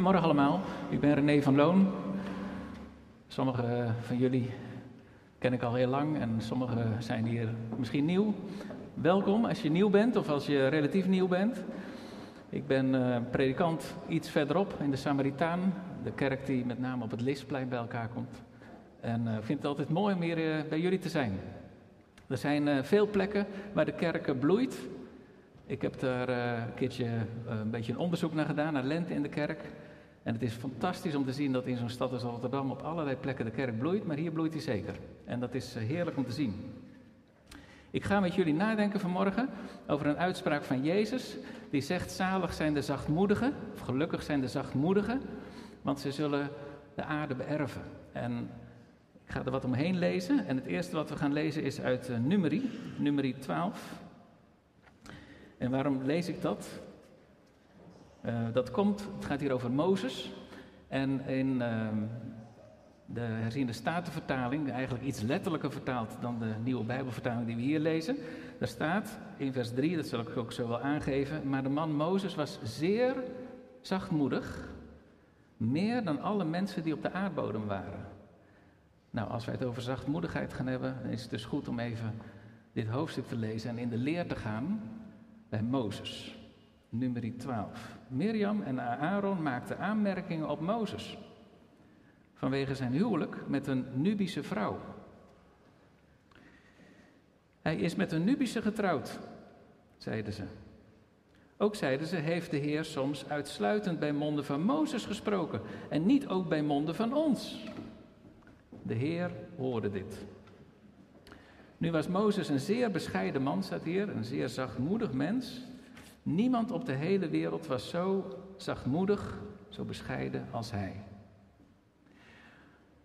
Goedemorgen allemaal, ik ben René van Loon. Sommigen van jullie ken ik al heel lang en sommigen zijn hier misschien nieuw. Welkom als je nieuw bent of als je relatief nieuw bent. Ik ben uh, predikant iets verderop in de Samaritaan, de kerk die met name op het Lisplein bij elkaar komt. En uh, vind het altijd mooi om hier bij jullie te zijn. Er zijn veel plekken waar de kerk bloeit. Ik heb daar een keertje een beetje een onderzoek naar gedaan, naar lente in de kerk. En het is fantastisch om te zien dat in zo'n stad als Rotterdam op allerlei plekken de kerk bloeit, maar hier bloeit hij zeker. En dat is heerlijk om te zien. Ik ga met jullie nadenken vanmorgen over een uitspraak van Jezus. Die zegt: Zalig zijn de zachtmoedigen, of gelukkig zijn de zachtmoedigen, want ze zullen de aarde beërven. En ik ga er wat omheen lezen. En het eerste wat we gaan lezen is uit uh, Numeri, Numeri 12. En waarom lees ik dat? Uh, dat komt, het gaat hier over Mozes. En in uh, de herziende statenvertaling, eigenlijk iets letterlijker vertaald dan de nieuwe Bijbelvertaling die we hier lezen. Daar staat in vers 3, dat zal ik ook zo wel aangeven, maar de man Mozes was zeer zachtmoedig, meer dan alle mensen die op de aardbodem waren. Nou, als wij het over zachtmoedigheid gaan hebben, dan is het dus goed om even dit hoofdstuk te lezen en in de leer te gaan bij Mozes. Nummer 12. Mirjam en Aaron maakten aanmerkingen op Mozes vanwege zijn huwelijk met een Nubische vrouw. Hij is met een Nubische getrouwd, zeiden ze. Ook zeiden ze, heeft de Heer soms uitsluitend bij monden van Mozes gesproken en niet ook bij monden van ons. De Heer hoorde dit. Nu was Mozes een zeer bescheiden man, staat hier, een zeer zachtmoedig mens. Niemand op de hele wereld was zo zachtmoedig, zo bescheiden als hij.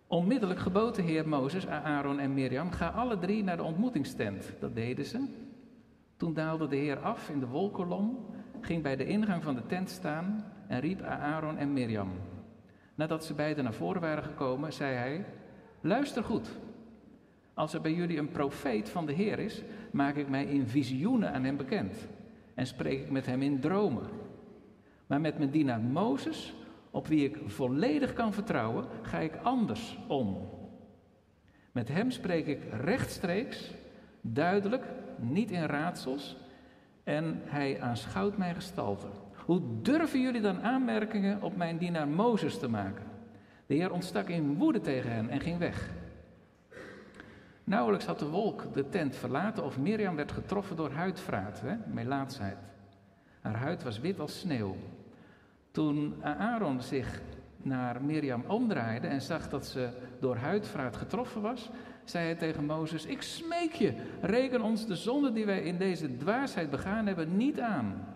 Onmiddellijk gebood de Heer Mozes Aaron en Mirjam: ga alle drie naar de ontmoetingstent. Dat deden ze. Toen daalde de Heer af in de wolkolom, ging bij de ingang van de tent staan en riep Aaron en Mirjam. Nadat ze beiden naar voren waren gekomen, zei hij: Luister goed. Als er bij jullie een profeet van de Heer is, maak ik mij in visioenen aan hem bekend en spreek ik met hem in dromen. Maar met mijn dienaar Mozes op wie ik volledig kan vertrouwen, ga ik anders om. Met hem spreek ik rechtstreeks, duidelijk, niet in raadsels, en hij aanschouwt mijn gestalte. Hoe durven jullie dan aanmerkingen op mijn dienaar Mozes te maken? De Heer ontstak in woede tegen hen en ging weg. Nauwelijks had de wolk de tent verlaten of Mirjam werd getroffen door huidvraat, hè. Haar huid was wit als sneeuw. Toen Aaron zich naar Mirjam omdraaide en zag dat ze door huidvraat getroffen was, zei hij tegen Mozes: Ik smeek je, reken ons de zonde die wij in deze dwaasheid begaan hebben niet aan.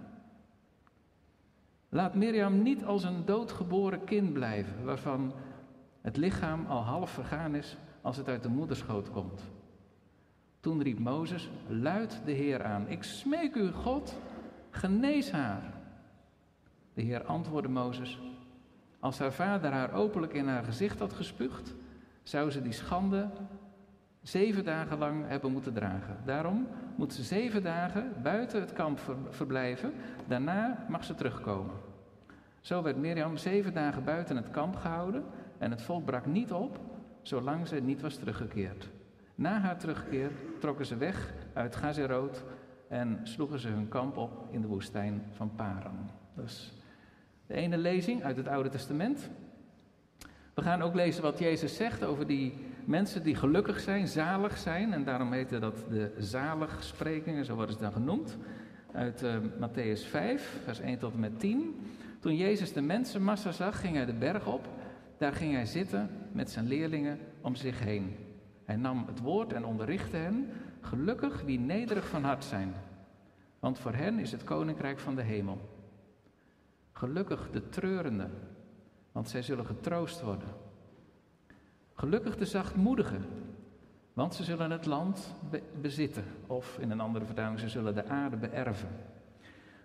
Laat Mirjam niet als een doodgeboren kind blijven, waarvan het lichaam al half vergaan is als het uit de moederschoot komt. Toen riep Mozes luid de Heer aan: Ik smeek u, God, genees haar. De Heer antwoordde Mozes: Als haar vader haar openlijk in haar gezicht had gespuugd, zou ze die schande zeven dagen lang hebben moeten dragen. Daarom moet ze zeven dagen buiten het kamp verblijven. Daarna mag ze terugkomen. Zo werd Mirjam zeven dagen buiten het kamp gehouden en het volk brak niet op zolang ze niet was teruggekeerd. Na haar terugkeer trokken ze weg uit Gazeroot en sloegen ze hun kamp op in de woestijn van Paran. Dus de ene lezing uit het Oude Testament. We gaan ook lezen wat Jezus zegt over die mensen die gelukkig zijn, zalig zijn. En daarom heten dat de zaligsprekingen, zo worden ze dan genoemd. Uit uh, Matthäus 5, vers 1 tot en met 10. Toen Jezus de mensenmassa zag, ging hij de berg op. Daar ging hij zitten met zijn leerlingen om zich heen. Hij nam het woord en onderrichtte hen. Gelukkig wie nederig van hart zijn, want voor hen is het koninkrijk van de hemel. Gelukkig de treurenden, want zij zullen getroost worden. Gelukkig de zachtmoedigen, want ze zullen het land bezitten. Of in een andere vertaling, ze zullen de aarde beërven.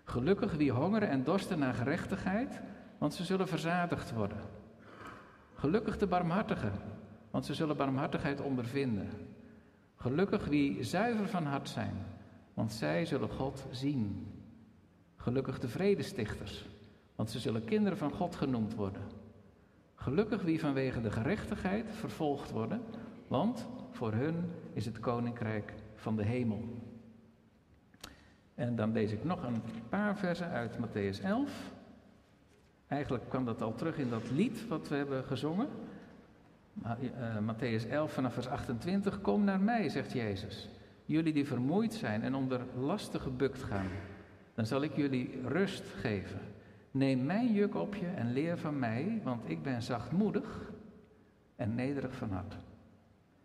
Gelukkig wie hongeren en dorsten naar gerechtigheid, want ze zullen verzadigd worden. Gelukkig de barmhartigen, want ze zullen barmhartigheid ondervinden. Gelukkig wie zuiver van hart zijn, want zij zullen God zien. Gelukkig de vredestichters, want ze zullen kinderen van God genoemd worden. Gelukkig wie vanwege de gerechtigheid vervolgd worden, want voor hun is het koninkrijk van de hemel. En dan lees ik nog een paar versen uit Matthäus 11. Eigenlijk kwam dat al terug in dat lied wat we hebben gezongen. Uh, Matthäus 11 vanaf vers 28. Kom naar mij, zegt Jezus. Jullie die vermoeid zijn en onder lasten gebukt gaan. Dan zal ik jullie rust geven. Neem mijn juk op je en leer van mij, want ik ben zachtmoedig en nederig van hart.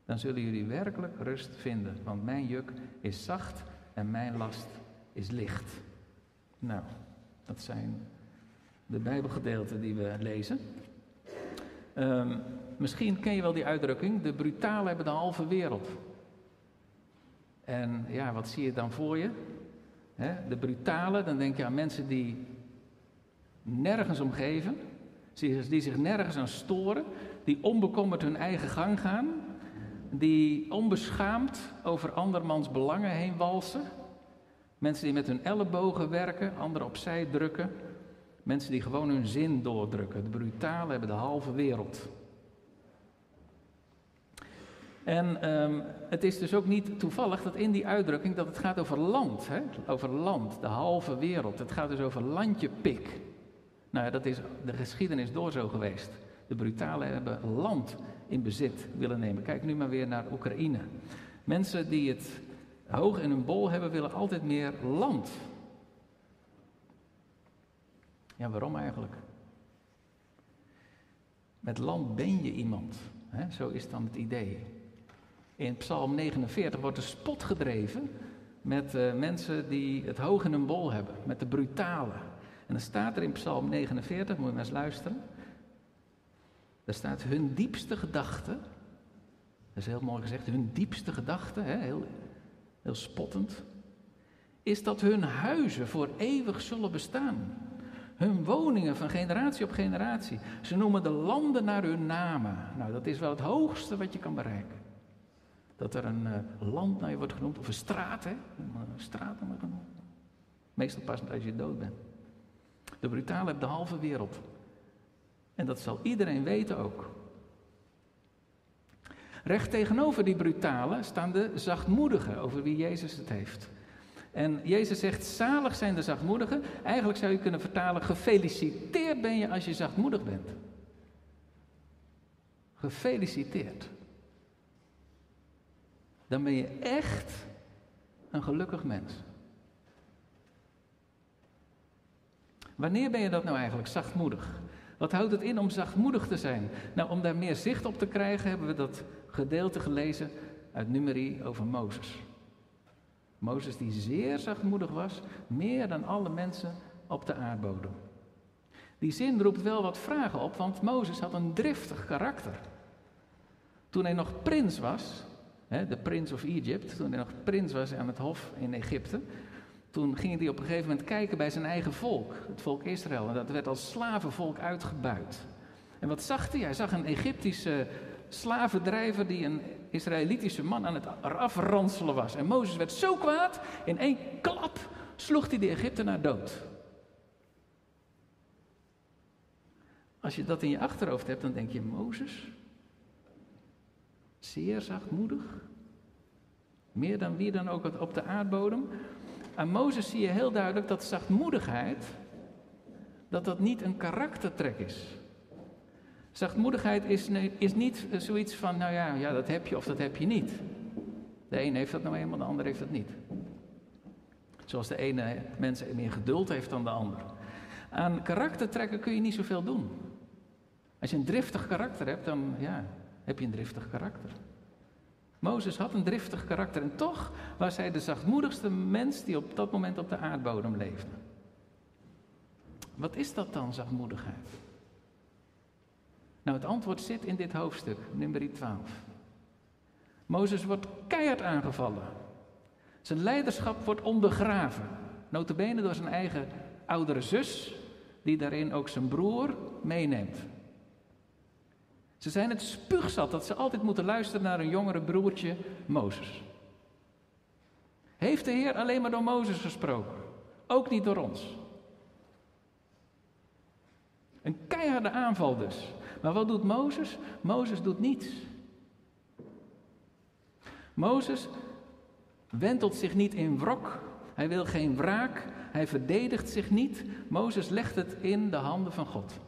Dan zullen jullie werkelijk rust vinden, want mijn juk is zacht en mijn last is licht. Nou, dat zijn de Bijbelgedeelten die we lezen. Um, misschien ken je wel die uitdrukking: de brutalen hebben de halve wereld. En ja, wat zie je dan voor je? de brutalen, dan denk je aan mensen die nergens omgeven, die zich nergens aan storen, die onbekommerd hun eigen gang gaan, die onbeschaamd over andermans belangen heen walsen. Mensen die met hun ellebogen werken, anderen opzij drukken. Mensen die gewoon hun zin doordrukken. De brutalen hebben de halve wereld. En um, het is dus ook niet toevallig dat in die uitdrukking dat het gaat over land. Hè? Over land, de halve wereld. Het gaat dus over landje pik. Nou ja, dat is de geschiedenis door zo geweest. De brutalen hebben land in bezit willen nemen. Kijk nu maar weer naar Oekraïne. Mensen die het hoog in hun bol hebben, willen altijd meer land. Ja, waarom eigenlijk? Met land ben je iemand. Hè? Zo is dan het idee. In Psalm 49 wordt de spot gedreven met uh, mensen die het hoog in hun bol hebben, met de brutale. En dan staat er in Psalm 49, moet je maar eens luisteren. Daar staat hun diepste gedachte. Dat is heel mooi gezegd, hun diepste gedachte, heel, heel spottend. Is dat hun huizen voor eeuwig zullen bestaan. Hun woningen van generatie op generatie. Ze noemen de landen naar hun namen. Nou, dat is wel het hoogste wat je kan bereiken. Dat er een uh, land naar je wordt genoemd, of een straat, hè? Een straat naar genoemd. Meestal pas als je dood bent. De brutale hebben de halve wereld. En dat zal iedereen weten ook. Recht tegenover die brutale staan de zachtmoedigen, over wie Jezus het heeft. En Jezus zegt, zalig zijn de zachtmoedigen. Eigenlijk zou je kunnen vertalen, gefeliciteerd ben je als je zachtmoedig bent. Gefeliciteerd. Dan ben je echt een gelukkig mens. Wanneer ben je dat nou eigenlijk, zachtmoedig? Wat houdt het in om zachtmoedig te zijn? Nou, om daar meer zicht op te krijgen, hebben we dat gedeelte gelezen uit Numeri over Mozes. Mozes die zeer zachtmoedig was, meer dan alle mensen op de aardbodem. Die zin roept wel wat vragen op, want Mozes had een driftig karakter. Toen hij nog prins was, de prins of Egypt, toen hij nog prins was aan het hof in Egypte, toen ging hij op een gegeven moment kijken bij zijn eigen volk, het volk Israël. En dat werd als slavenvolk uitgebuit. En wat zag hij? Hij zag een Egyptische slavendrijver die een Israëlitische man aan het afranselen was. En Mozes werd zo kwaad, in één klap sloeg hij de Egyptenaar dood. Als je dat in je achterhoofd hebt, dan denk je, Mozes, zeer zachtmoedig, meer dan wie dan ook op de aardbodem. Aan Mozes zie je heel duidelijk dat zachtmoedigheid, dat dat niet een karaktertrek is. Zachtmoedigheid is, is niet zoiets van, nou ja, ja, dat heb je of dat heb je niet. De een heeft dat nou eenmaal, de ander heeft dat niet. Zoals de ene mens meer geduld heeft dan de ander. Aan karaktertrekken kun je niet zoveel doen. Als je een driftig karakter hebt, dan ja, heb je een driftig karakter. Mozes had een driftig karakter en toch was hij de zachtmoedigste mens die op dat moment op de aardbodem leefde. Wat is dat dan, zachtmoedigheid? Nou, het antwoord zit in dit hoofdstuk, nummer 12. Mozes wordt keihard aangevallen. Zijn leiderschap wordt ondergraven. Notabene door zijn eigen oudere zus, die daarin ook zijn broer meeneemt. Ze zijn het spuugzat dat ze altijd moeten luisteren naar hun jongere broertje Mozes. Heeft de Heer alleen maar door Mozes gesproken? Ook niet door ons. Een keiharde aanval dus. Maar wat doet Mozes? Mozes doet niets. Mozes wentelt zich niet in wrok. Hij wil geen wraak. Hij verdedigt zich niet. Mozes legt het in de handen van God.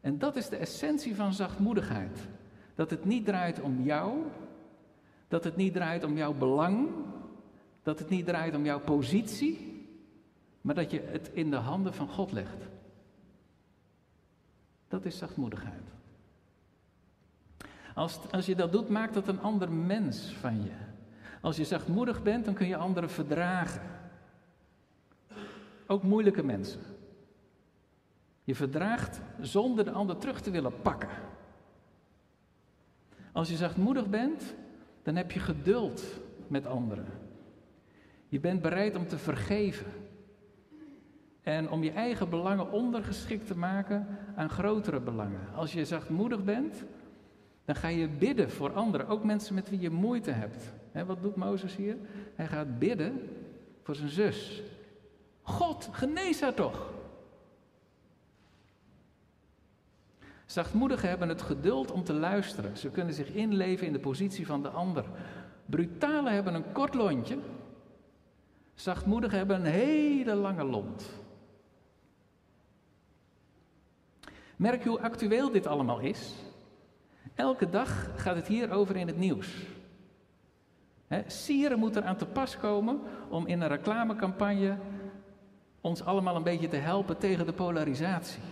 En dat is de essentie van zachtmoedigheid. Dat het niet draait om jou, dat het niet draait om jouw belang, dat het niet draait om jouw positie, maar dat je het in de handen van God legt. Dat is zachtmoedigheid. Als, als je dat doet, maakt dat een ander mens van je. Als je zachtmoedig bent, dan kun je anderen verdragen. Ook moeilijke mensen. Je verdraagt zonder de ander terug te willen pakken. Als je zachtmoedig bent, dan heb je geduld met anderen. Je bent bereid om te vergeven. En om je eigen belangen ondergeschikt te maken aan grotere belangen. Als je zachtmoedig bent, dan ga je bidden voor anderen, ook mensen met wie je moeite hebt. wat doet Mozes hier? Hij gaat bidden voor zijn zus. God, genees haar toch. Zachtmoedigen hebben het geduld om te luisteren. Ze kunnen zich inleven in de positie van de ander. Brutalen hebben een kort lontje. Zachtmoedigen hebben een hele lange lont. Merk hoe actueel dit allemaal is? Elke dag gaat het hierover in het nieuws. Sieren moet er aan te pas komen om in een reclamecampagne ons allemaal een beetje te helpen tegen de polarisatie.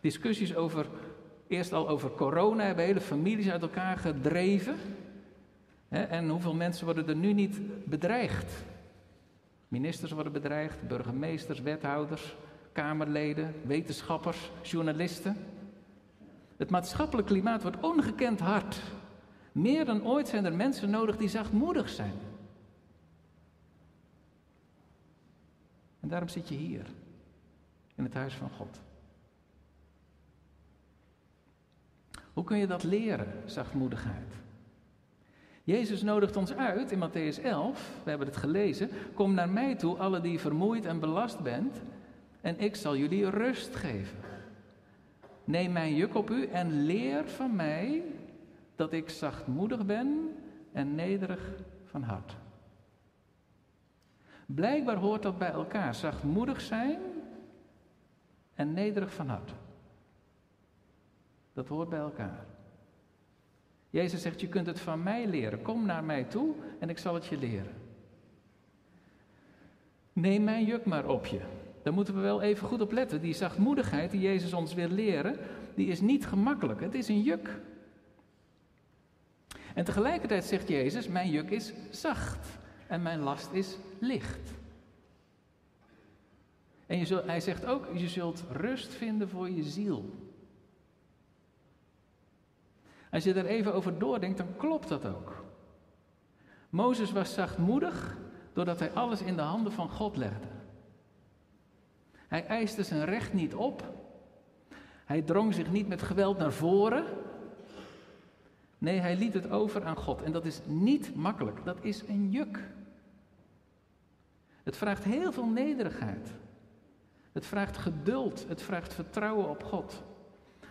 Discussies over, eerst al over corona, hebben hele families uit elkaar gedreven. en hoeveel mensen worden er nu niet bedreigd? Ministers worden bedreigd, burgemeesters, wethouders, Kamerleden, wetenschappers, journalisten. Het maatschappelijk klimaat wordt ongekend hard. Meer dan ooit zijn er mensen nodig die zachtmoedig zijn. En daarom zit je hier, in het huis van God. Hoe kun je dat leren, zachtmoedigheid? Jezus nodigt ons uit in Matthäus 11, we hebben het gelezen. Kom naar mij toe, alle die vermoeid en belast bent, en ik zal jullie rust geven. Neem mijn juk op u en leer van mij dat ik zachtmoedig ben en nederig van hart. Blijkbaar hoort dat bij elkaar, zachtmoedig zijn en nederig van hart. Dat hoort bij elkaar. Jezus zegt, je kunt het van mij leren. Kom naar mij toe en ik zal het je leren. Neem mijn juk maar op je. Daar moeten we wel even goed op letten. Die zachtmoedigheid die Jezus ons wil leren, die is niet gemakkelijk. Het is een juk. En tegelijkertijd zegt Jezus, mijn juk is zacht en mijn last is licht. En je zult, hij zegt ook, je zult rust vinden voor je ziel. Als je er even over doordenkt, dan klopt dat ook. Mozes was zachtmoedig doordat hij alles in de handen van God legde. Hij eiste zijn recht niet op. Hij drong zich niet met geweld naar voren. Nee, hij liet het over aan God. En dat is niet makkelijk. Dat is een juk. Het vraagt heel veel nederigheid. Het vraagt geduld. Het vraagt vertrouwen op God.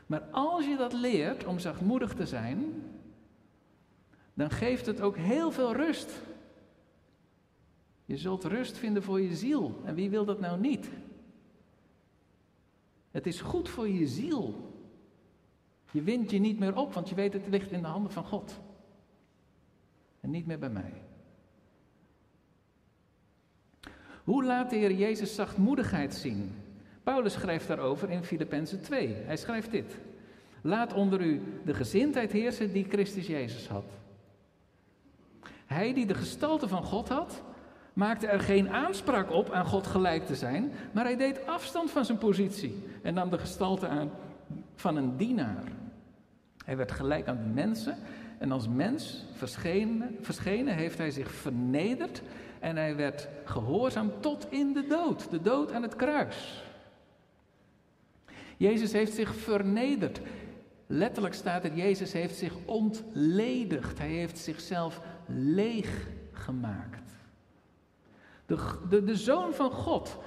Maar als je dat leert om zachtmoedig te zijn, dan geeft het ook heel veel rust. Je zult rust vinden voor je ziel. En wie wil dat nou niet? Het is goed voor je ziel. Je wint je niet meer op, want je weet het ligt in de handen van God. En niet meer bij mij. Hoe laat de Heer Jezus zachtmoedigheid zien? Paulus schrijft daarover in Filippenzen 2. Hij schrijft dit. Laat onder u de gezindheid heersen die Christus Jezus had. Hij die de gestalte van God had, maakte er geen aanspraak op aan God gelijk te zijn, maar hij deed afstand van zijn positie en nam de gestalte aan van een dienaar. Hij werd gelijk aan mensen en als mens verschenen, verschenen heeft hij zich vernederd en hij werd gehoorzaam tot in de dood, de dood aan het kruis. Jezus heeft zich vernederd. Letterlijk staat er, Jezus heeft zich ontledigd. Hij heeft zichzelf leeg gemaakt. De, de, de zoon van God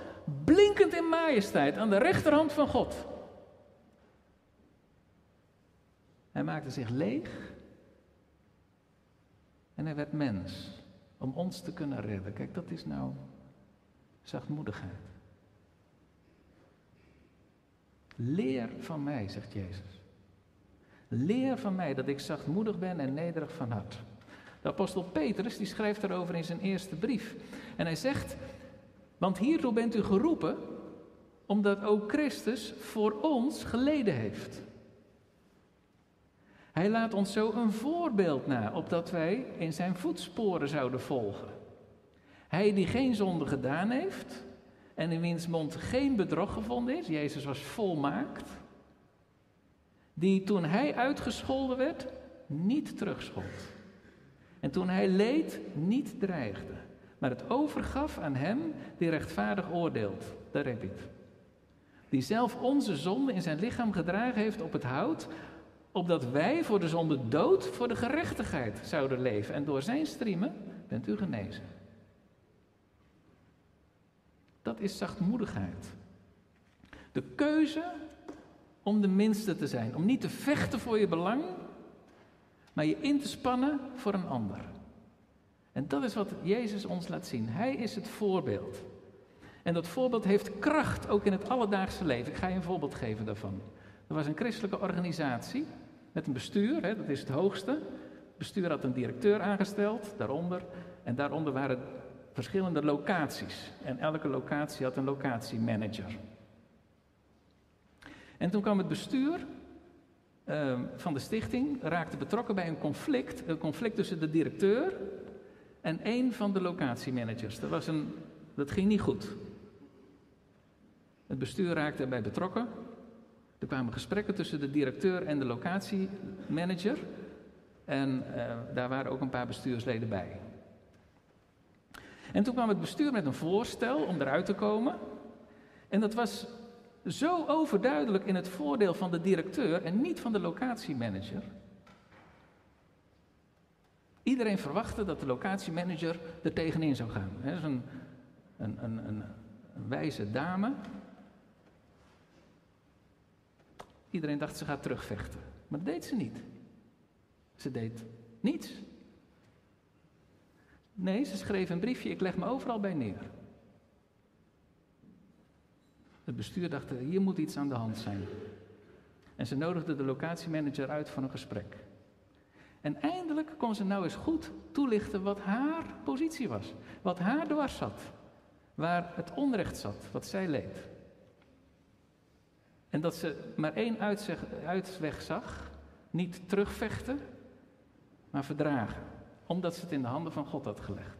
blinkend in majesteit aan de rechterhand van God. Hij maakte zich leeg en hij werd mens om ons te kunnen redden. Kijk, dat is nou zachtmoedigheid. Leer van mij, zegt Jezus. Leer van mij dat ik zachtmoedig ben en nederig van hart. De apostel Petrus die schrijft erover in zijn eerste brief. En hij zegt, want hiertoe bent u geroepen, omdat ook Christus voor ons geleden heeft. Hij laat ons zo een voorbeeld na, opdat wij in zijn voetsporen zouden volgen. Hij die geen zonde gedaan heeft en in wiens mond geen bedrog gevonden is, Jezus was volmaakt, die toen hij uitgescholden werd, niet terugschold. En toen hij leed, niet dreigde, maar het overgaf aan hem die rechtvaardig oordeelt. Je het. Die zelf onze zonde in zijn lichaam gedragen heeft op het hout, opdat wij voor de zonde dood voor de gerechtigheid zouden leven. En door zijn striemen bent u genezen. Dat is zachtmoedigheid. De keuze om de minste te zijn. Om niet te vechten voor je belang, maar je in te spannen voor een ander. En dat is wat Jezus ons laat zien. Hij is het voorbeeld. En dat voorbeeld heeft kracht ook in het alledaagse leven. Ik ga je een voorbeeld geven daarvan. Er was een christelijke organisatie met een bestuur, hè, dat is het hoogste. Het bestuur had een directeur aangesteld, daaronder. En daaronder waren verschillende locaties. En elke locatie had een locatiemanager. En toen kwam het bestuur uh, van de stichting, raakte betrokken bij een conflict. Een conflict tussen de directeur en een van de locatiemanagers. Dat, was een, dat ging niet goed. Het bestuur raakte erbij betrokken. Er kwamen gesprekken tussen de directeur en de locatiemanager. En uh, daar waren ook een paar bestuursleden bij. En toen kwam het bestuur met een voorstel om eruit te komen. En dat was zo overduidelijk in het voordeel van de directeur en niet van de locatiemanager. Iedereen verwachtte dat de locatiemanager er tegenin zou gaan. Dat is een, een, een, een, wijze dame. Iedereen dacht ze gaat terugvechten. Maar dat deed ze niet. Ze deed niets. Nee, ze schreef een briefje, ik leg me overal bij neer. Het bestuur dacht, hier moet iets aan de hand zijn. En ze nodigde de locatiemanager uit voor een gesprek. En eindelijk kon ze nou eens goed toelichten wat haar positie was. Wat haar dwars zat. Waar het onrecht zat, wat zij leed. En dat ze maar één uitweg zag. Niet terugvechten, maar verdragen. Omdat ze het in de handen van God had gelegd.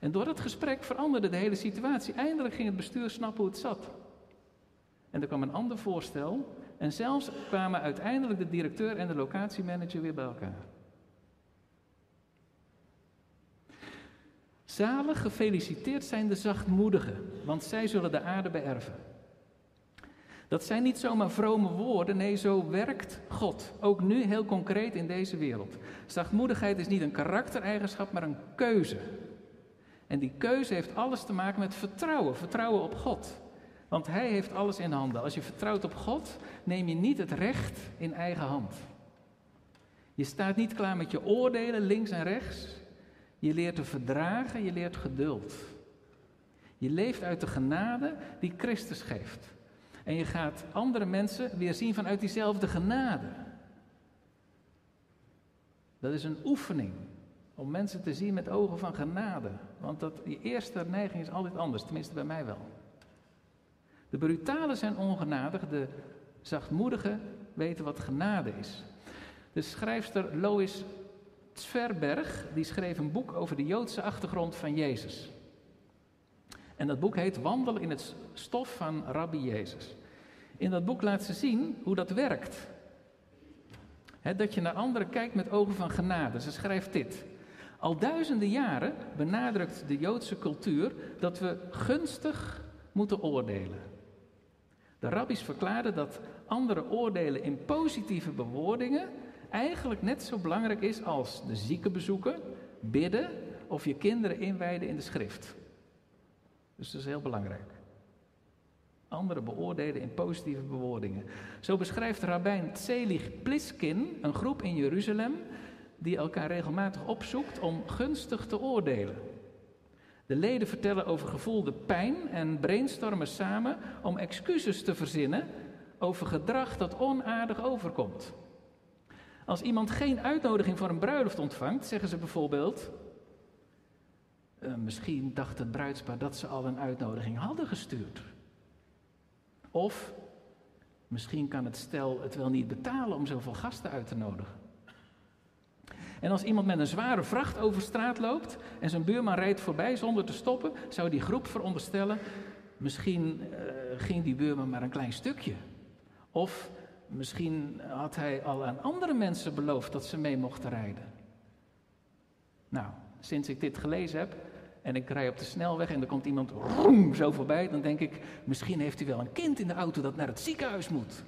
En door dat gesprek veranderde de hele situatie. Eindelijk ging het bestuur snappen hoe het zat. En er kwam een ander voorstel. En zelfs kwamen uiteindelijk de directeur en de locatiemanager weer bij elkaar. Zalig gefeliciteerd zijn de zachtmoedigen, want zij zullen de aarde beërven. Dat zijn niet zomaar vrome woorden, nee, zo werkt God. Ook nu heel concreet in deze wereld. Zachtmoedigheid is niet een karaktereigenschap, maar een keuze. En die keuze heeft alles te maken met vertrouwen, vertrouwen op God. Want Hij heeft alles in handen. Als je vertrouwt op God, neem je niet het recht in eigen hand. Je staat niet klaar met je oordelen links en rechts. Je leert te verdragen, je leert geduld. Je leeft uit de genade die Christus geeft. En je gaat andere mensen weer zien vanuit diezelfde genade. Dat is een oefening. Om mensen te zien met ogen van genade. Want dat, die eerste neiging is altijd anders, tenminste bij mij wel. De brutalen zijn ongenadig, de zachtmoedigen weten wat genade is. De schrijfster Lois Zverberg die schreef een boek over de Joodse achtergrond van Jezus. En dat boek heet Wandelen in het stof van Rabbi Jezus. In dat boek laat ze zien hoe dat werkt. dat je naar anderen kijkt met ogen van genade. Ze schrijft dit. Al duizenden jaren benadrukt de Joodse cultuur dat we gunstig moeten oordelen. De rabbies verklaarden dat andere oordelen in positieve bewoordingen eigenlijk net zo belangrijk is als de zieken bezoeken, bidden of je kinderen inwijden in de schrift. Dus dat is heel belangrijk. Anderen beoordelen in positieve bewoordingen. Zo beschrijft rabbijn Tselig Pliskin een groep in Jeruzalem die elkaar regelmatig opzoekt om gunstig te oordelen. De leden vertellen over gevoelde pijn en brainstormen samen om excuses te verzinnen over gedrag dat onaardig overkomt. Als iemand geen uitnodiging voor een bruiloft ontvangt, zeggen ze bijvoorbeeld: uh, Misschien dacht het bruidspaar dat ze al een uitnodiging hadden gestuurd. Of misschien kan het stel het wel niet betalen om zoveel gasten uit te nodigen. En als iemand met een zware vracht over straat loopt en zijn buurman rijdt voorbij zonder te stoppen, zou die groep veronderstellen: misschien uh, ging die buurman maar een klein stukje. Of misschien had hij al aan andere mensen beloofd dat ze mee mochten rijden. Nou, sinds ik dit gelezen heb en ik rij op de snelweg en er komt iemand zo voorbij, dan denk ik: misschien heeft hij wel een kind in de auto dat naar het ziekenhuis moet.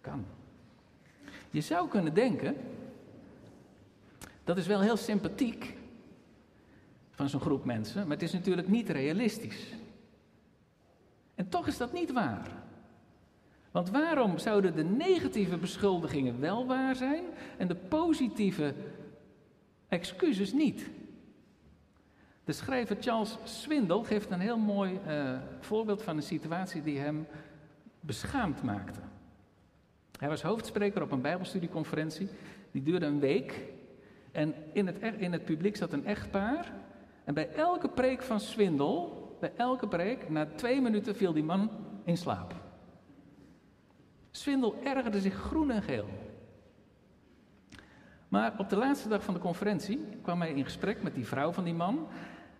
Kan. Je zou kunnen denken dat is wel heel sympathiek van zo'n groep mensen, maar het is natuurlijk niet realistisch. En toch is dat niet waar. Want waarom zouden de negatieve beschuldigingen wel waar zijn en de positieve excuses niet? De schrijver Charles Swindle geeft een heel mooi uh, voorbeeld van een situatie die hem beschaamd maakte. Hij was hoofdspreker op een Bijbelstudieconferentie. Die duurde een week. En in het, in het publiek zat een echtpaar. En bij elke preek van Swindel, bij elke preek, na twee minuten viel die man in slaap. Swindel ergerde zich groen en geel. Maar op de laatste dag van de conferentie kwam hij in gesprek met die vrouw van die man.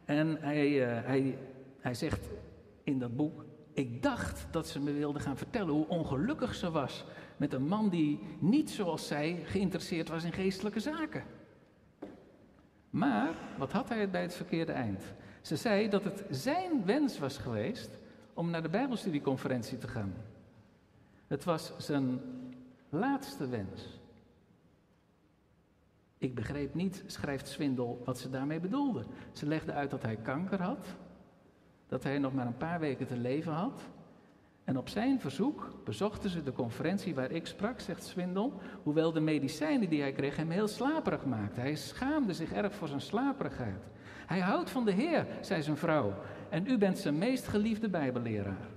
En hij, uh, hij, hij zegt in dat boek: Ik dacht dat ze me wilde gaan vertellen hoe ongelukkig ze was met een man die niet zoals zij geïnteresseerd was in geestelijke zaken. Maar wat had hij bij het verkeerde eind? Ze zei dat het zijn wens was geweest om naar de Bijbelstudieconferentie te gaan. Het was zijn laatste wens. Ik begreep niet, schrijft Swindel, wat ze daarmee bedoelde. Ze legde uit dat hij kanker had, dat hij nog maar een paar weken te leven had en op zijn verzoek bezochten ze de conferentie waar ik sprak, zegt Swindel, hoewel de medicijnen die hij kreeg hem heel slaperig maakten. Hij schaamde zich erg voor zijn slaperigheid. Hij houdt van de Heer, zei zijn vrouw, en u bent zijn meest geliefde Bijbelleraar.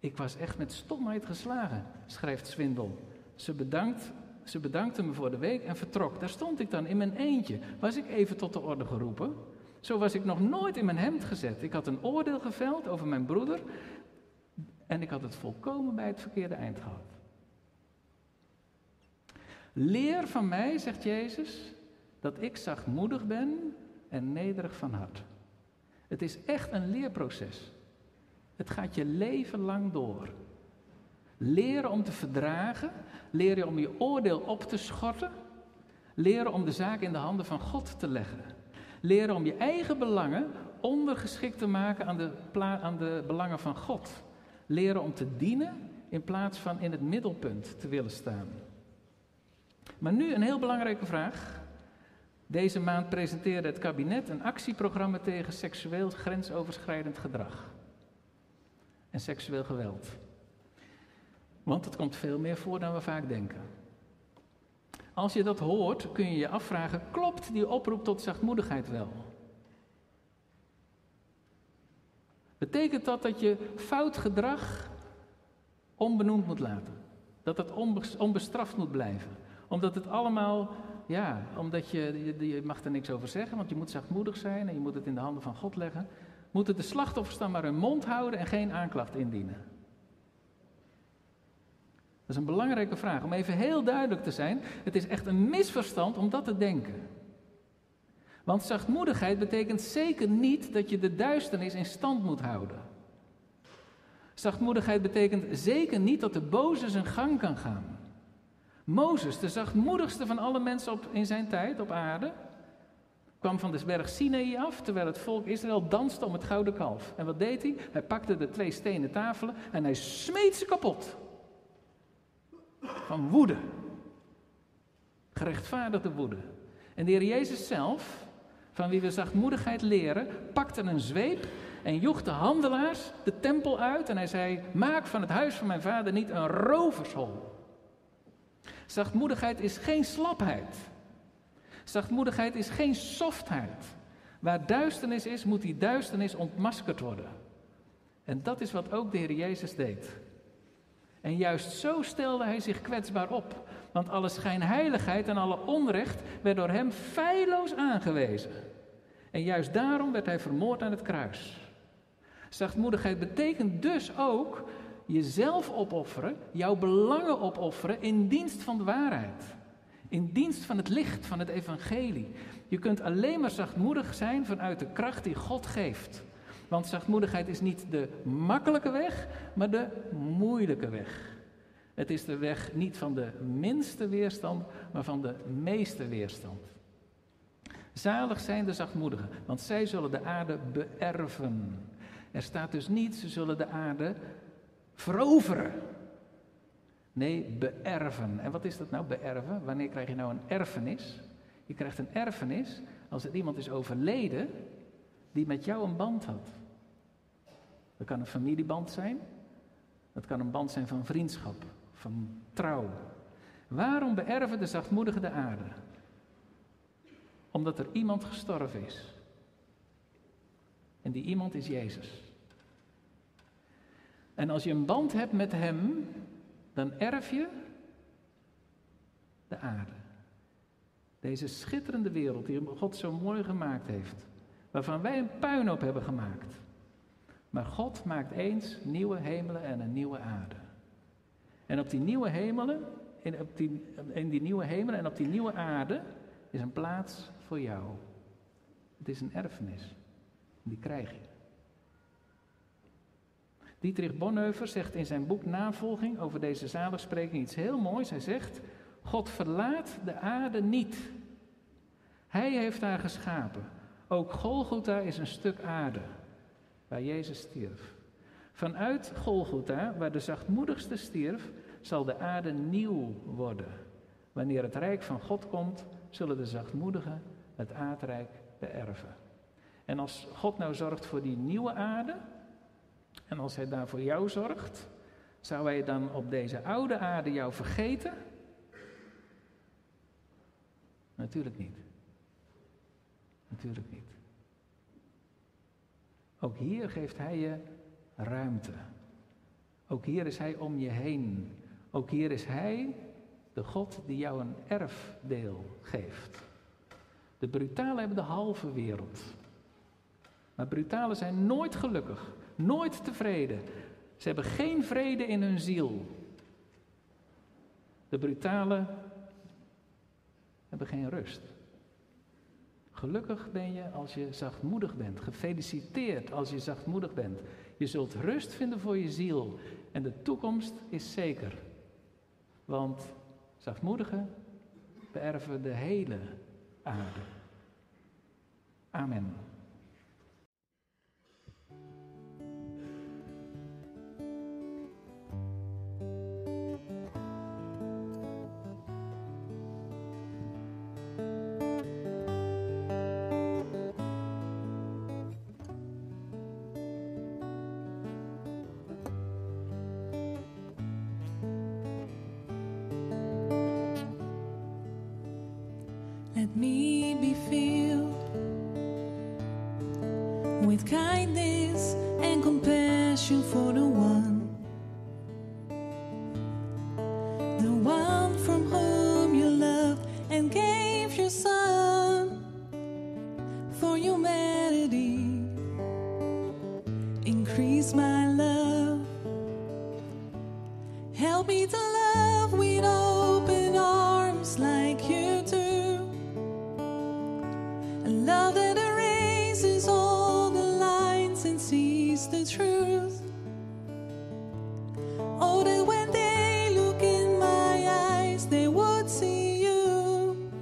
Ik was echt met stomheid geslagen, schrijft Swindel. Ze, bedankt, ze bedankte me voor de week en vertrok. Daar stond ik dan in mijn eentje. Was ik even tot de orde geroepen? Zo was ik nog nooit in mijn hemd gezet. Ik had een oordeel geveld over mijn broeder en ik had het volkomen bij het verkeerde eind gehad. Leer van mij, zegt Jezus, dat ik zachtmoedig ben en nederig van hart. Het is echt een leerproces. Het gaat je leven lang door. Leren om te verdragen, leren om je oordeel op te schorten, leren om de zaak in de handen van God te leggen. Leren om je eigen belangen ondergeschikt te maken aan de, aan de belangen van God. Leren om te dienen in plaats van in het middelpunt te willen staan. Maar nu een heel belangrijke vraag. Deze maand presenteerde het kabinet een actieprogramma tegen seksueel grensoverschrijdend gedrag en seksueel geweld. Want het komt veel meer voor dan we vaak denken. Als je dat hoort, kun je je afvragen: klopt die oproep tot zachtmoedigheid wel? Betekent dat dat je fout gedrag onbenoemd moet laten? Dat het onbestraft moet blijven? Omdat het allemaal, ja, omdat je, je, mag er niks over zeggen, want je moet zachtmoedig zijn en je moet het in de handen van God leggen. Moeten de slachtoffers dan maar hun mond houden en geen aanklacht indienen? Dat is een belangrijke vraag. Om even heel duidelijk te zijn, het is echt een misverstand om dat te denken. Want zachtmoedigheid betekent zeker niet dat je de duisternis in stand moet houden. Zachtmoedigheid betekent zeker niet dat de boze zijn gang kan gaan. Mozes, de zachtmoedigste van alle mensen op, in zijn tijd op aarde, kwam van de berg Sinaï af terwijl het volk Israël danste om het gouden kalf. En wat deed hij? Hij pakte de twee stenen tafelen en hij smeet ze kapot. Van woede. Gerechtvaardigde woede. En de Heer Jezus zelf van wie we zachtmoedigheid leren, pakte een zweep en joeg de handelaars de tempel uit en hij zei: Maak van het huis van mijn vader niet een rovershol. Zachtmoedigheid is geen slapheid. Zachtmoedigheid is geen softheid. Waar duisternis is, moet die duisternis ontmaskerd worden. En dat is wat ook de Heer Jezus deed. En juist zo stelde hij zich kwetsbaar op. Want alle schijnheiligheid en alle onrecht werd door hem feilloos aangewezen. En juist daarom werd hij vermoord aan het kruis. Zachtmoedigheid betekent dus ook jezelf opofferen, jouw belangen opofferen in dienst van de waarheid. In dienst van het licht van het evangelie. Je kunt alleen maar zachtmoedig zijn vanuit de kracht die God geeft. Want zachtmoedigheid is niet de makkelijke weg, maar de moeilijke weg. Het is de weg niet van de minste weerstand, maar van de meeste weerstand. Zalig zijn de zachtmoedigen, want zij zullen de aarde beërven. Er staat dus niet, ze zullen de aarde veroveren. Nee, beërven. En wat is dat nou, beërven? Wanneer krijg je nou een erfenis? Je krijgt een erfenis als er iemand is overleden die met jou een band had. Dat kan een familieband zijn. Dat kan een band zijn van vriendschap, van trouw. Waarom beërven de zachtmoedigen de aarde? Omdat er iemand gestorven is. En die iemand is Jezus. En als je een band hebt met Hem, dan erf je de aarde. Deze schitterende wereld die God zo mooi gemaakt heeft. Waarvan wij een puinhoop hebben gemaakt. Maar God maakt eens nieuwe hemelen en een nieuwe aarde. En op die nieuwe hemelen, in, op die, die nieuwe hemelen en op die nieuwe aarde is een plaats voor jou. Het is een erfenis. Die krijg je. Dietrich Bonhoeffer zegt in zijn boek Navolging over deze zaligspreking iets heel moois. Hij zegt: God verlaat de aarde niet. Hij heeft haar geschapen. Ook Golgotha is een stuk aarde waar Jezus stierf. Vanuit Golgotha, waar de zachtmoedigste stierf, zal de aarde nieuw worden. Wanneer het rijk van God komt, zullen de zachtmoedigen het aardrijk beërven. En als God nou zorgt voor die nieuwe aarde, en als Hij daar voor jou zorgt, zou Hij dan op deze oude aarde jou vergeten? Natuurlijk niet. Natuurlijk niet. Ook hier geeft Hij je ruimte. Ook hier is Hij om je heen. Ook hier is Hij de God die jou een erfdeel geeft. De brutalen hebben de halve wereld. Maar brutalen zijn nooit gelukkig, nooit tevreden. Ze hebben geen vrede in hun ziel. De brutalen hebben geen rust. Gelukkig ben je als je zachtmoedig bent. Gefeliciteerd als je zachtmoedig bent. Je zult rust vinden voor je ziel. En de toekomst is zeker. Want zachtmoedigen beërven de hele aarde. Amen. Help me to love with open arms like you do. A love that erases all the lines and sees the truth. Oh, that when they look in my eyes, they would see you.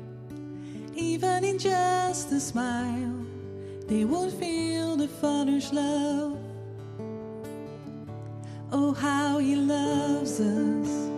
Even in just a smile, they would feel the Father's love how he loves us.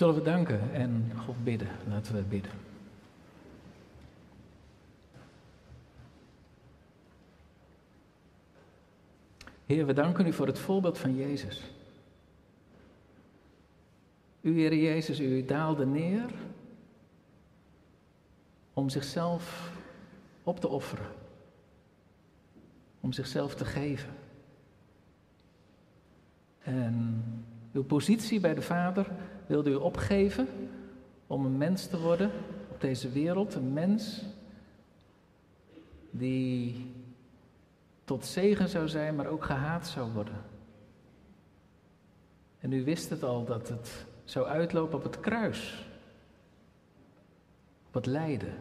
Zullen we danken en God bidden? Laten we bidden. Heer, we danken u voor het voorbeeld van Jezus. U, Heer Jezus, u daalde neer om zichzelf op te offeren. Om zichzelf te geven. En uw positie bij de Vader wilde u opgeven om een mens te worden op deze wereld. Een mens die tot zegen zou zijn, maar ook gehaat zou worden. En u wist het al dat het zou uitlopen op het kruis, op het lijden.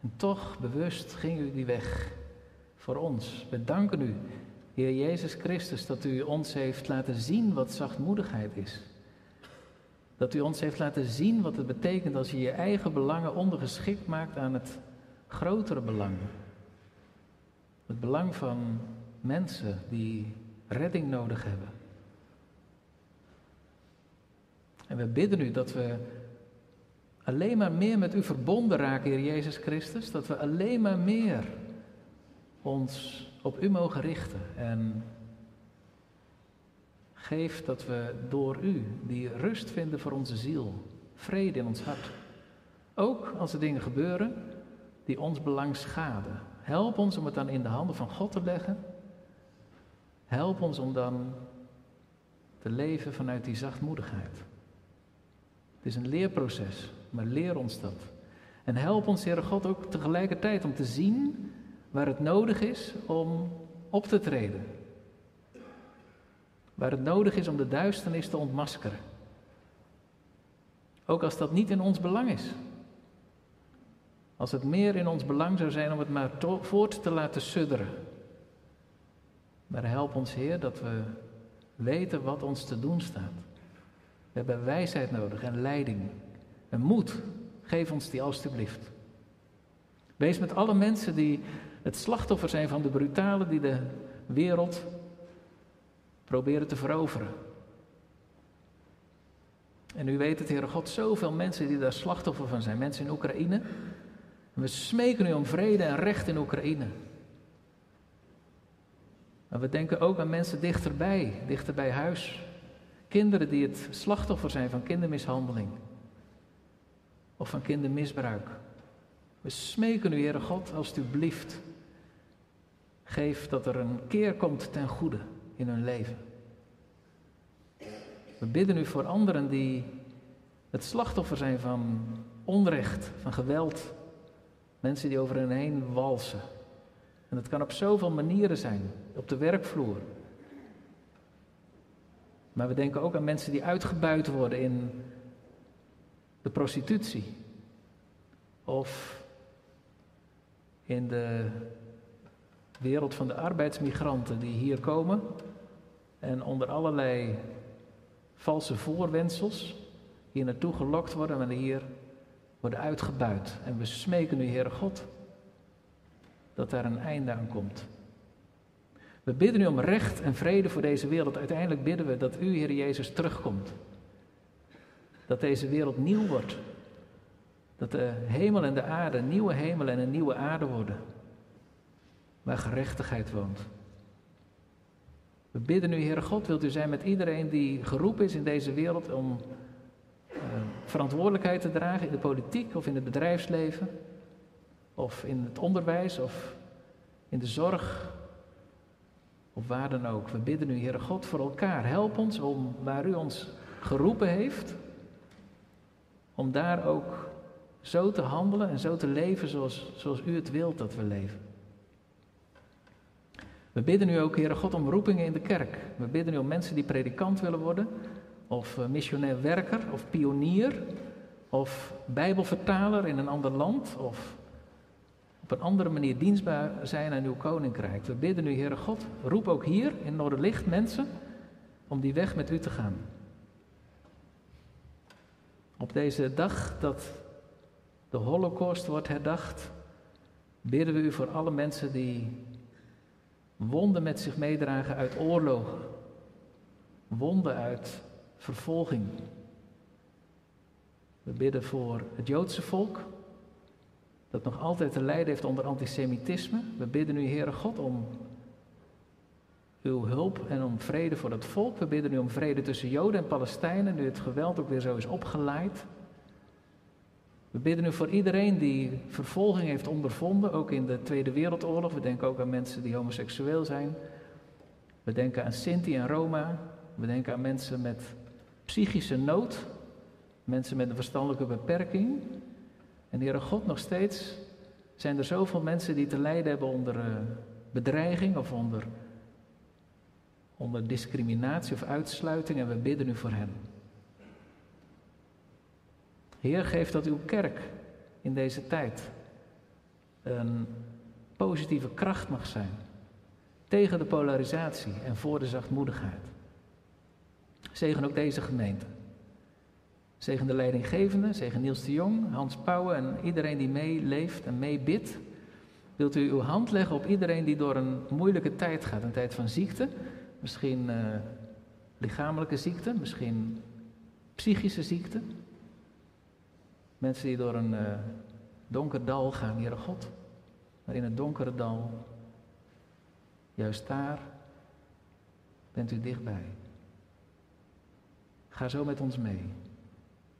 En toch bewust ging u die weg voor ons. We danken u, Heer Jezus Christus, dat u ons heeft laten zien wat zachtmoedigheid is. Dat u ons heeft laten zien wat het betekent als je je eigen belangen ondergeschikt maakt aan het grotere belang. Het belang van mensen die redding nodig hebben. En we bidden u dat we alleen maar meer met u verbonden raken, Heer Jezus Christus. Dat we alleen maar meer ons op u mogen richten. En geef dat we door u die rust vinden voor onze ziel, vrede in ons hart. Ook als er dingen gebeuren die ons belang schaden. Help ons om het dan in de handen van God te leggen. Help ons om dan te leven vanuit die zachtmoedigheid. Het is een leerproces, maar leer ons dat. En help ons, Heere God, ook tegelijkertijd om te zien waar het nodig is om op te treden. Waar het nodig is om de duisternis te ontmaskeren. Ook als dat niet in ons belang is. Als het meer in ons belang zou zijn om het maar voort te laten sudderen. Maar help ons, Heer, dat we weten wat ons te doen staat. We hebben wijsheid nodig en leiding. En moed. Geef ons die alstublieft. Wees met alle mensen die het slachtoffer zijn van de brutalen die de wereld proberen te veroveren. En u weet het, Heere God, zoveel mensen die daar slachtoffer van zijn. Mensen in Oekraïne. We smeken u om vrede en recht in Oekraïne. Maar we denken ook aan mensen dichterbij, dichter bij huis. Kinderen die het slachtoffer zijn van kindermishandeling. Of van kindermisbruik. We smeken u, Heere God, alstublieft. Geef dat er een keer komt ten goede in hun leven. We bidden u voor anderen die het slachtoffer zijn van onrecht, van geweld. Mensen die over hen heen walsen. En dat kan op zoveel manieren zijn, op de werkvloer. Maar we denken ook aan mensen die uitgebuit worden in de prostitutie. Of in de wereld van de arbeidsmigranten die hier komen en onder allerlei valse voorwendsels hier naartoe gelokt worden en hier worden uitgebuit. En we smeken u, Heere God, dat daar een einde aan komt. We bidden u om recht en vrede voor deze wereld. Uiteindelijk bidden we dat u, Heer Jezus, terugkomt. Dat deze wereld nieuw wordt. Dat de hemel en de aarde, nieuwe hemel en een nieuwe aarde worden. Waar gerechtigheid woont. We bidden u, Heere God, wilt u zijn met iedereen die geroepen is in deze wereld om uh, verantwoordelijkheid te dragen in de politiek of in het bedrijfsleven, of in het onderwijs of in de zorg, of waar dan ook. We bidden u, Heere God, voor elkaar. Help ons om waar u ons geroepen heeft, om daar ook zo te handelen en zo te leven zoals, zoals u het wilt dat we leven. We bidden u ook, Heere God, om roepingen in de kerk. We bidden u om mensen die predikant willen worden, of missionair werker, of pionier, of Bijbelvertaler in een ander land of op een andere manier dienstbaar zijn aan uw koninkrijk. We bidden u, Heere God, roep ook hier in Noorderlicht mensen om die weg met u te gaan. Op deze dag dat de Holocaust wordt herdacht, bidden we u voor alle mensen die wonden met zich meedragen uit oorlogen, wonden uit vervolging. We bidden voor het Joodse volk, dat nog altijd te lijden heeft onder antisemitisme. We bidden u, Heere God, om uw hulp en om vrede voor het volk. We bidden u om vrede tussen Joden en Palestijnen, nu het geweld ook weer zo is opgeleid. We bidden u voor iedereen die vervolging heeft ondervonden, ook in de Tweede Wereldoorlog. We denken ook aan mensen die homoseksueel zijn. We denken aan Sinti en Roma. We denken aan mensen met psychische nood, mensen met een verstandelijke beperking. En Heere God, nog steeds zijn er zoveel mensen die te lijden hebben onder uh, bedreiging of onder, onder discriminatie of uitsluiting. En we bidden u voor hen. Heer, geef dat uw kerk in deze tijd een positieve kracht mag zijn. Tegen de polarisatie en voor de zachtmoedigheid. Zegen ook deze gemeente. Zegen de leidinggevende, zegen Niels de Jong, Hans Pauwen en iedereen die meeleeft en meebidt. Wilt u uw hand leggen op iedereen die door een moeilijke tijd gaat, een tijd van ziekte, misschien uh, lichamelijke ziekte, misschien psychische ziekte. Mensen die door een uh, donker dal gaan, Heere God, maar in het donkere dal, juist daar, bent u dichtbij. Ga zo met ons mee.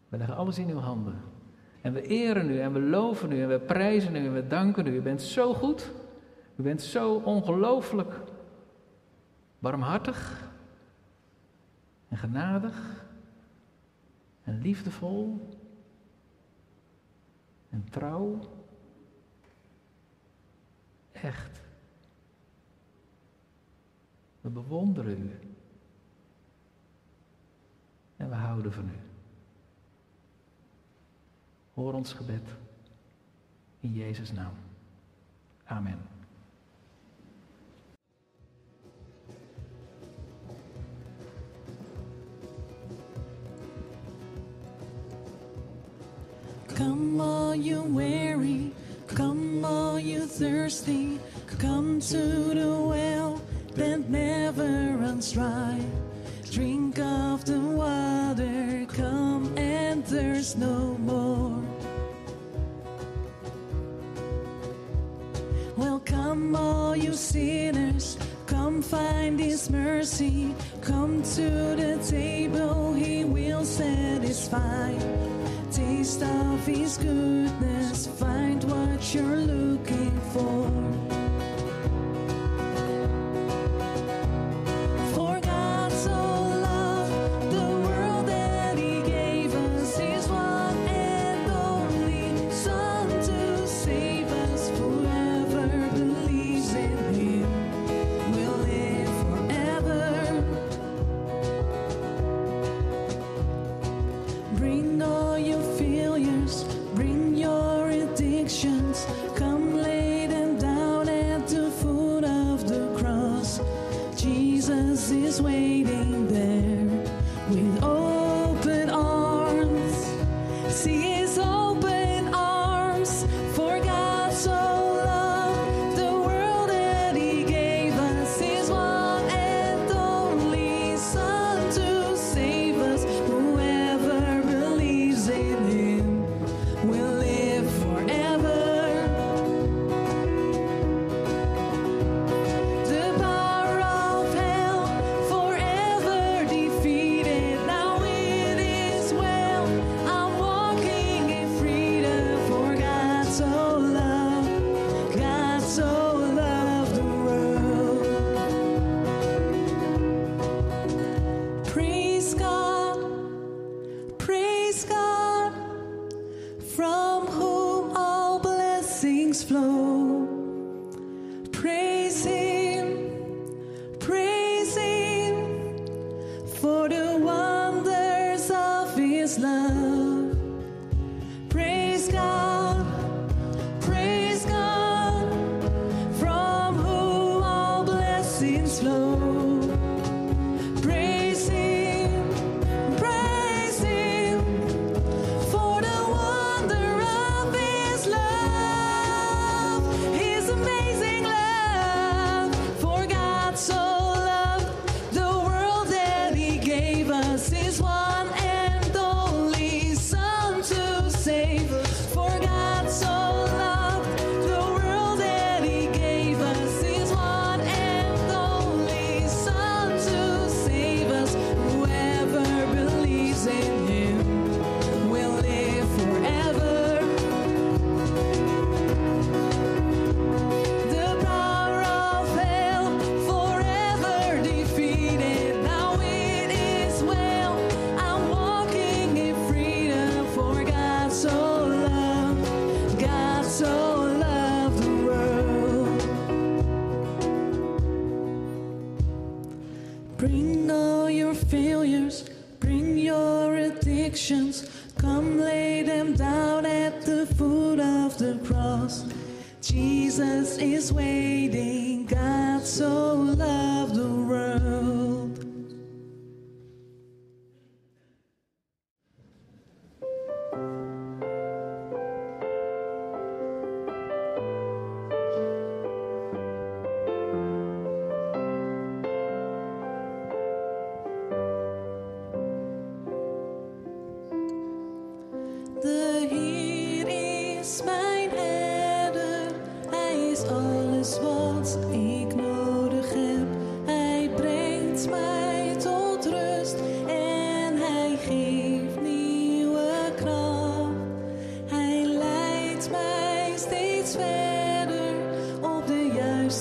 We leggen alles in uw handen. En we eren u en we loven u en we prijzen u en we danken u. U bent zo goed. U bent zo ongelooflijk barmhartig en genadig en liefdevol en trouw. Echt. We bewonderen u. En we houden van u. Hoor ons gebed. In Jezus' naam. Amen. Come all you weary, come all you thirsty, come to the well that never runs dry. Drink of the water, come and thirst no more. Well, come all you sinners, come find his mercy, come to the table, he will satisfy. Taste of his goodness, find what you're looking for.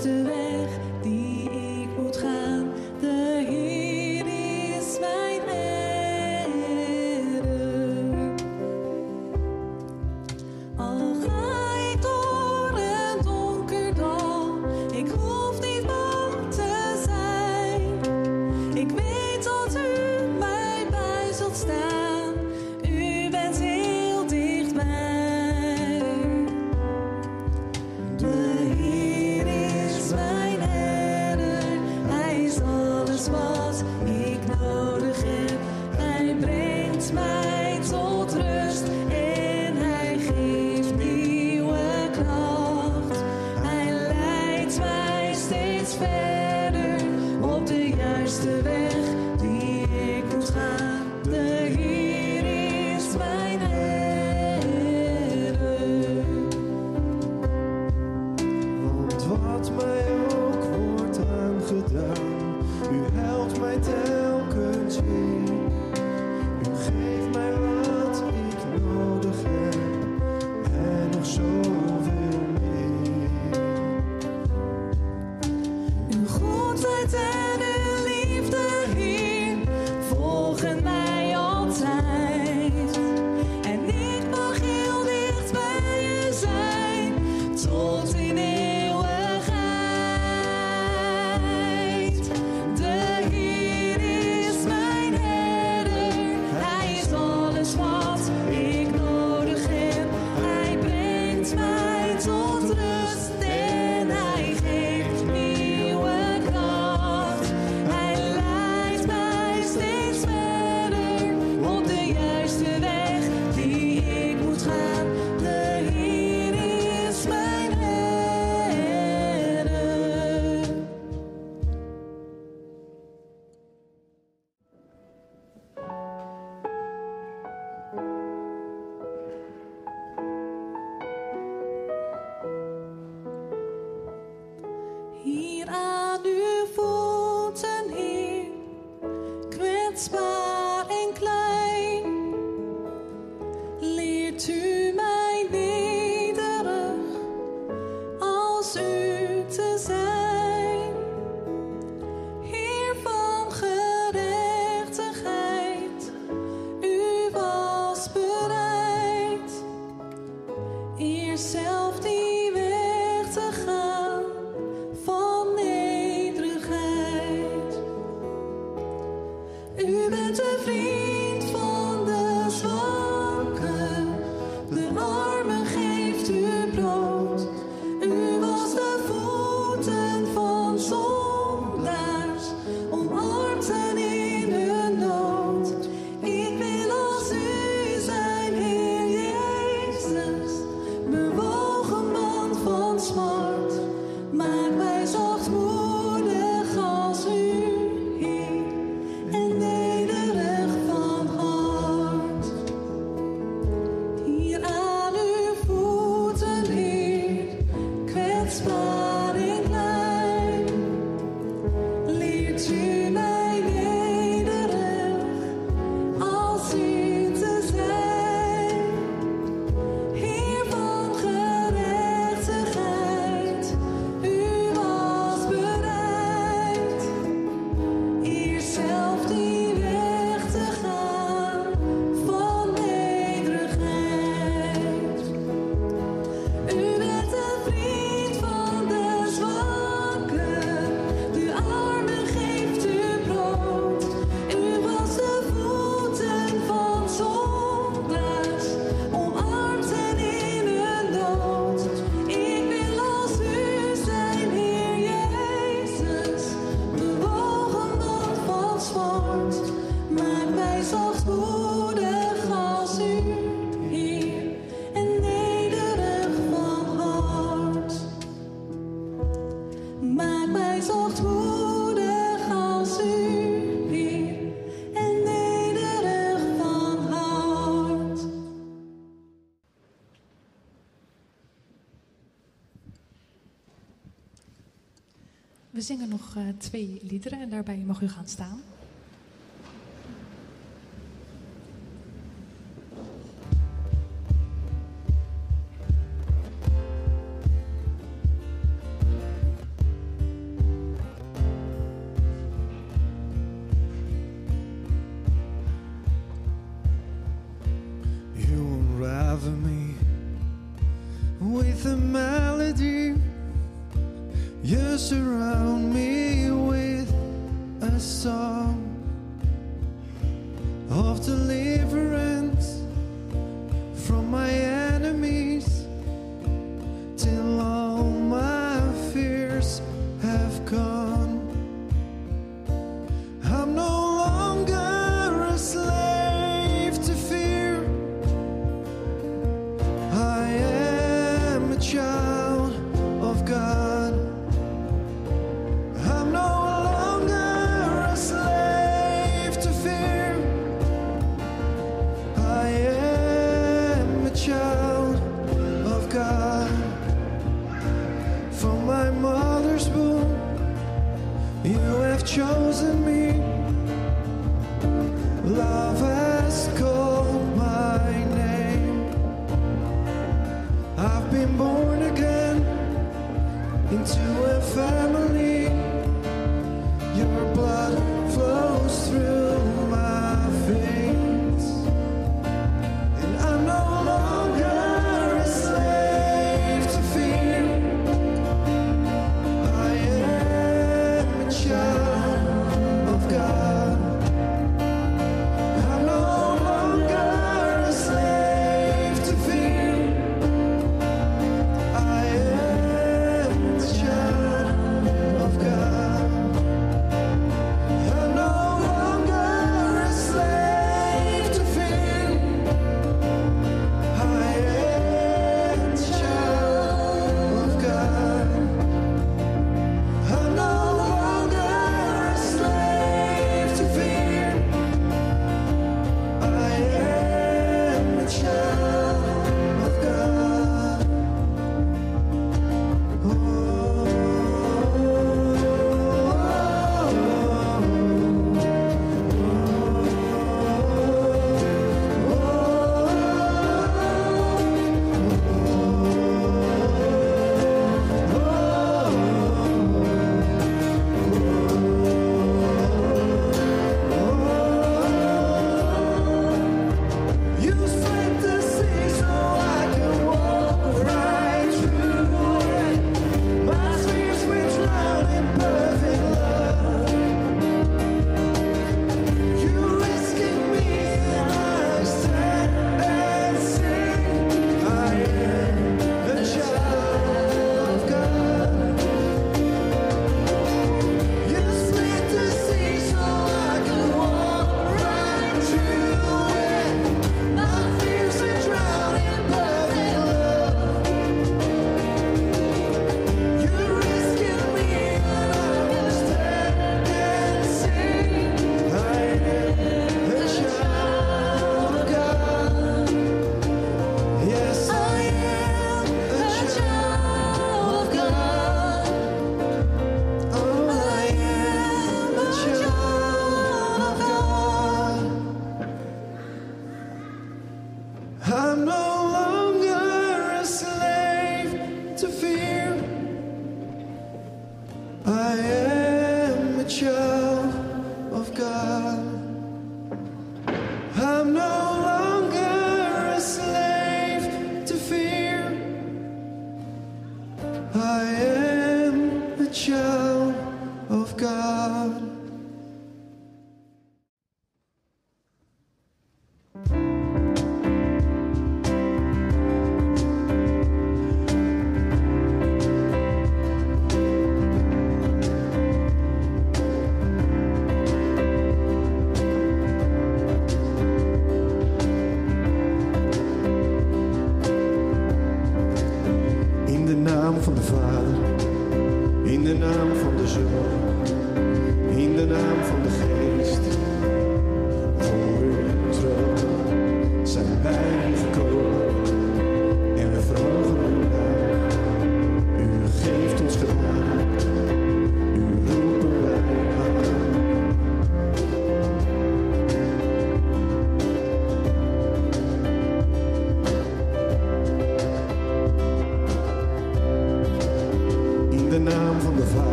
De eh, twee liederen en daarbij mag u gaan staan.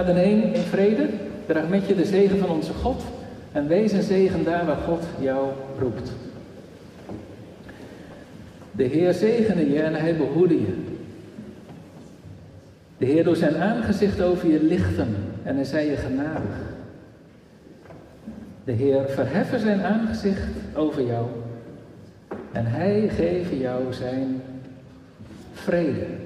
Ga dan heen in vrede, draag met je de zegen van onze God en wees een zegen daar waar God jou roept. De Heer zegene je en hij behoede je. De Heer doet zijn aangezicht over je lichten en hij zij je genadig. De Heer verheffen zijn aangezicht over jou en hij geeft jou zijn vrede.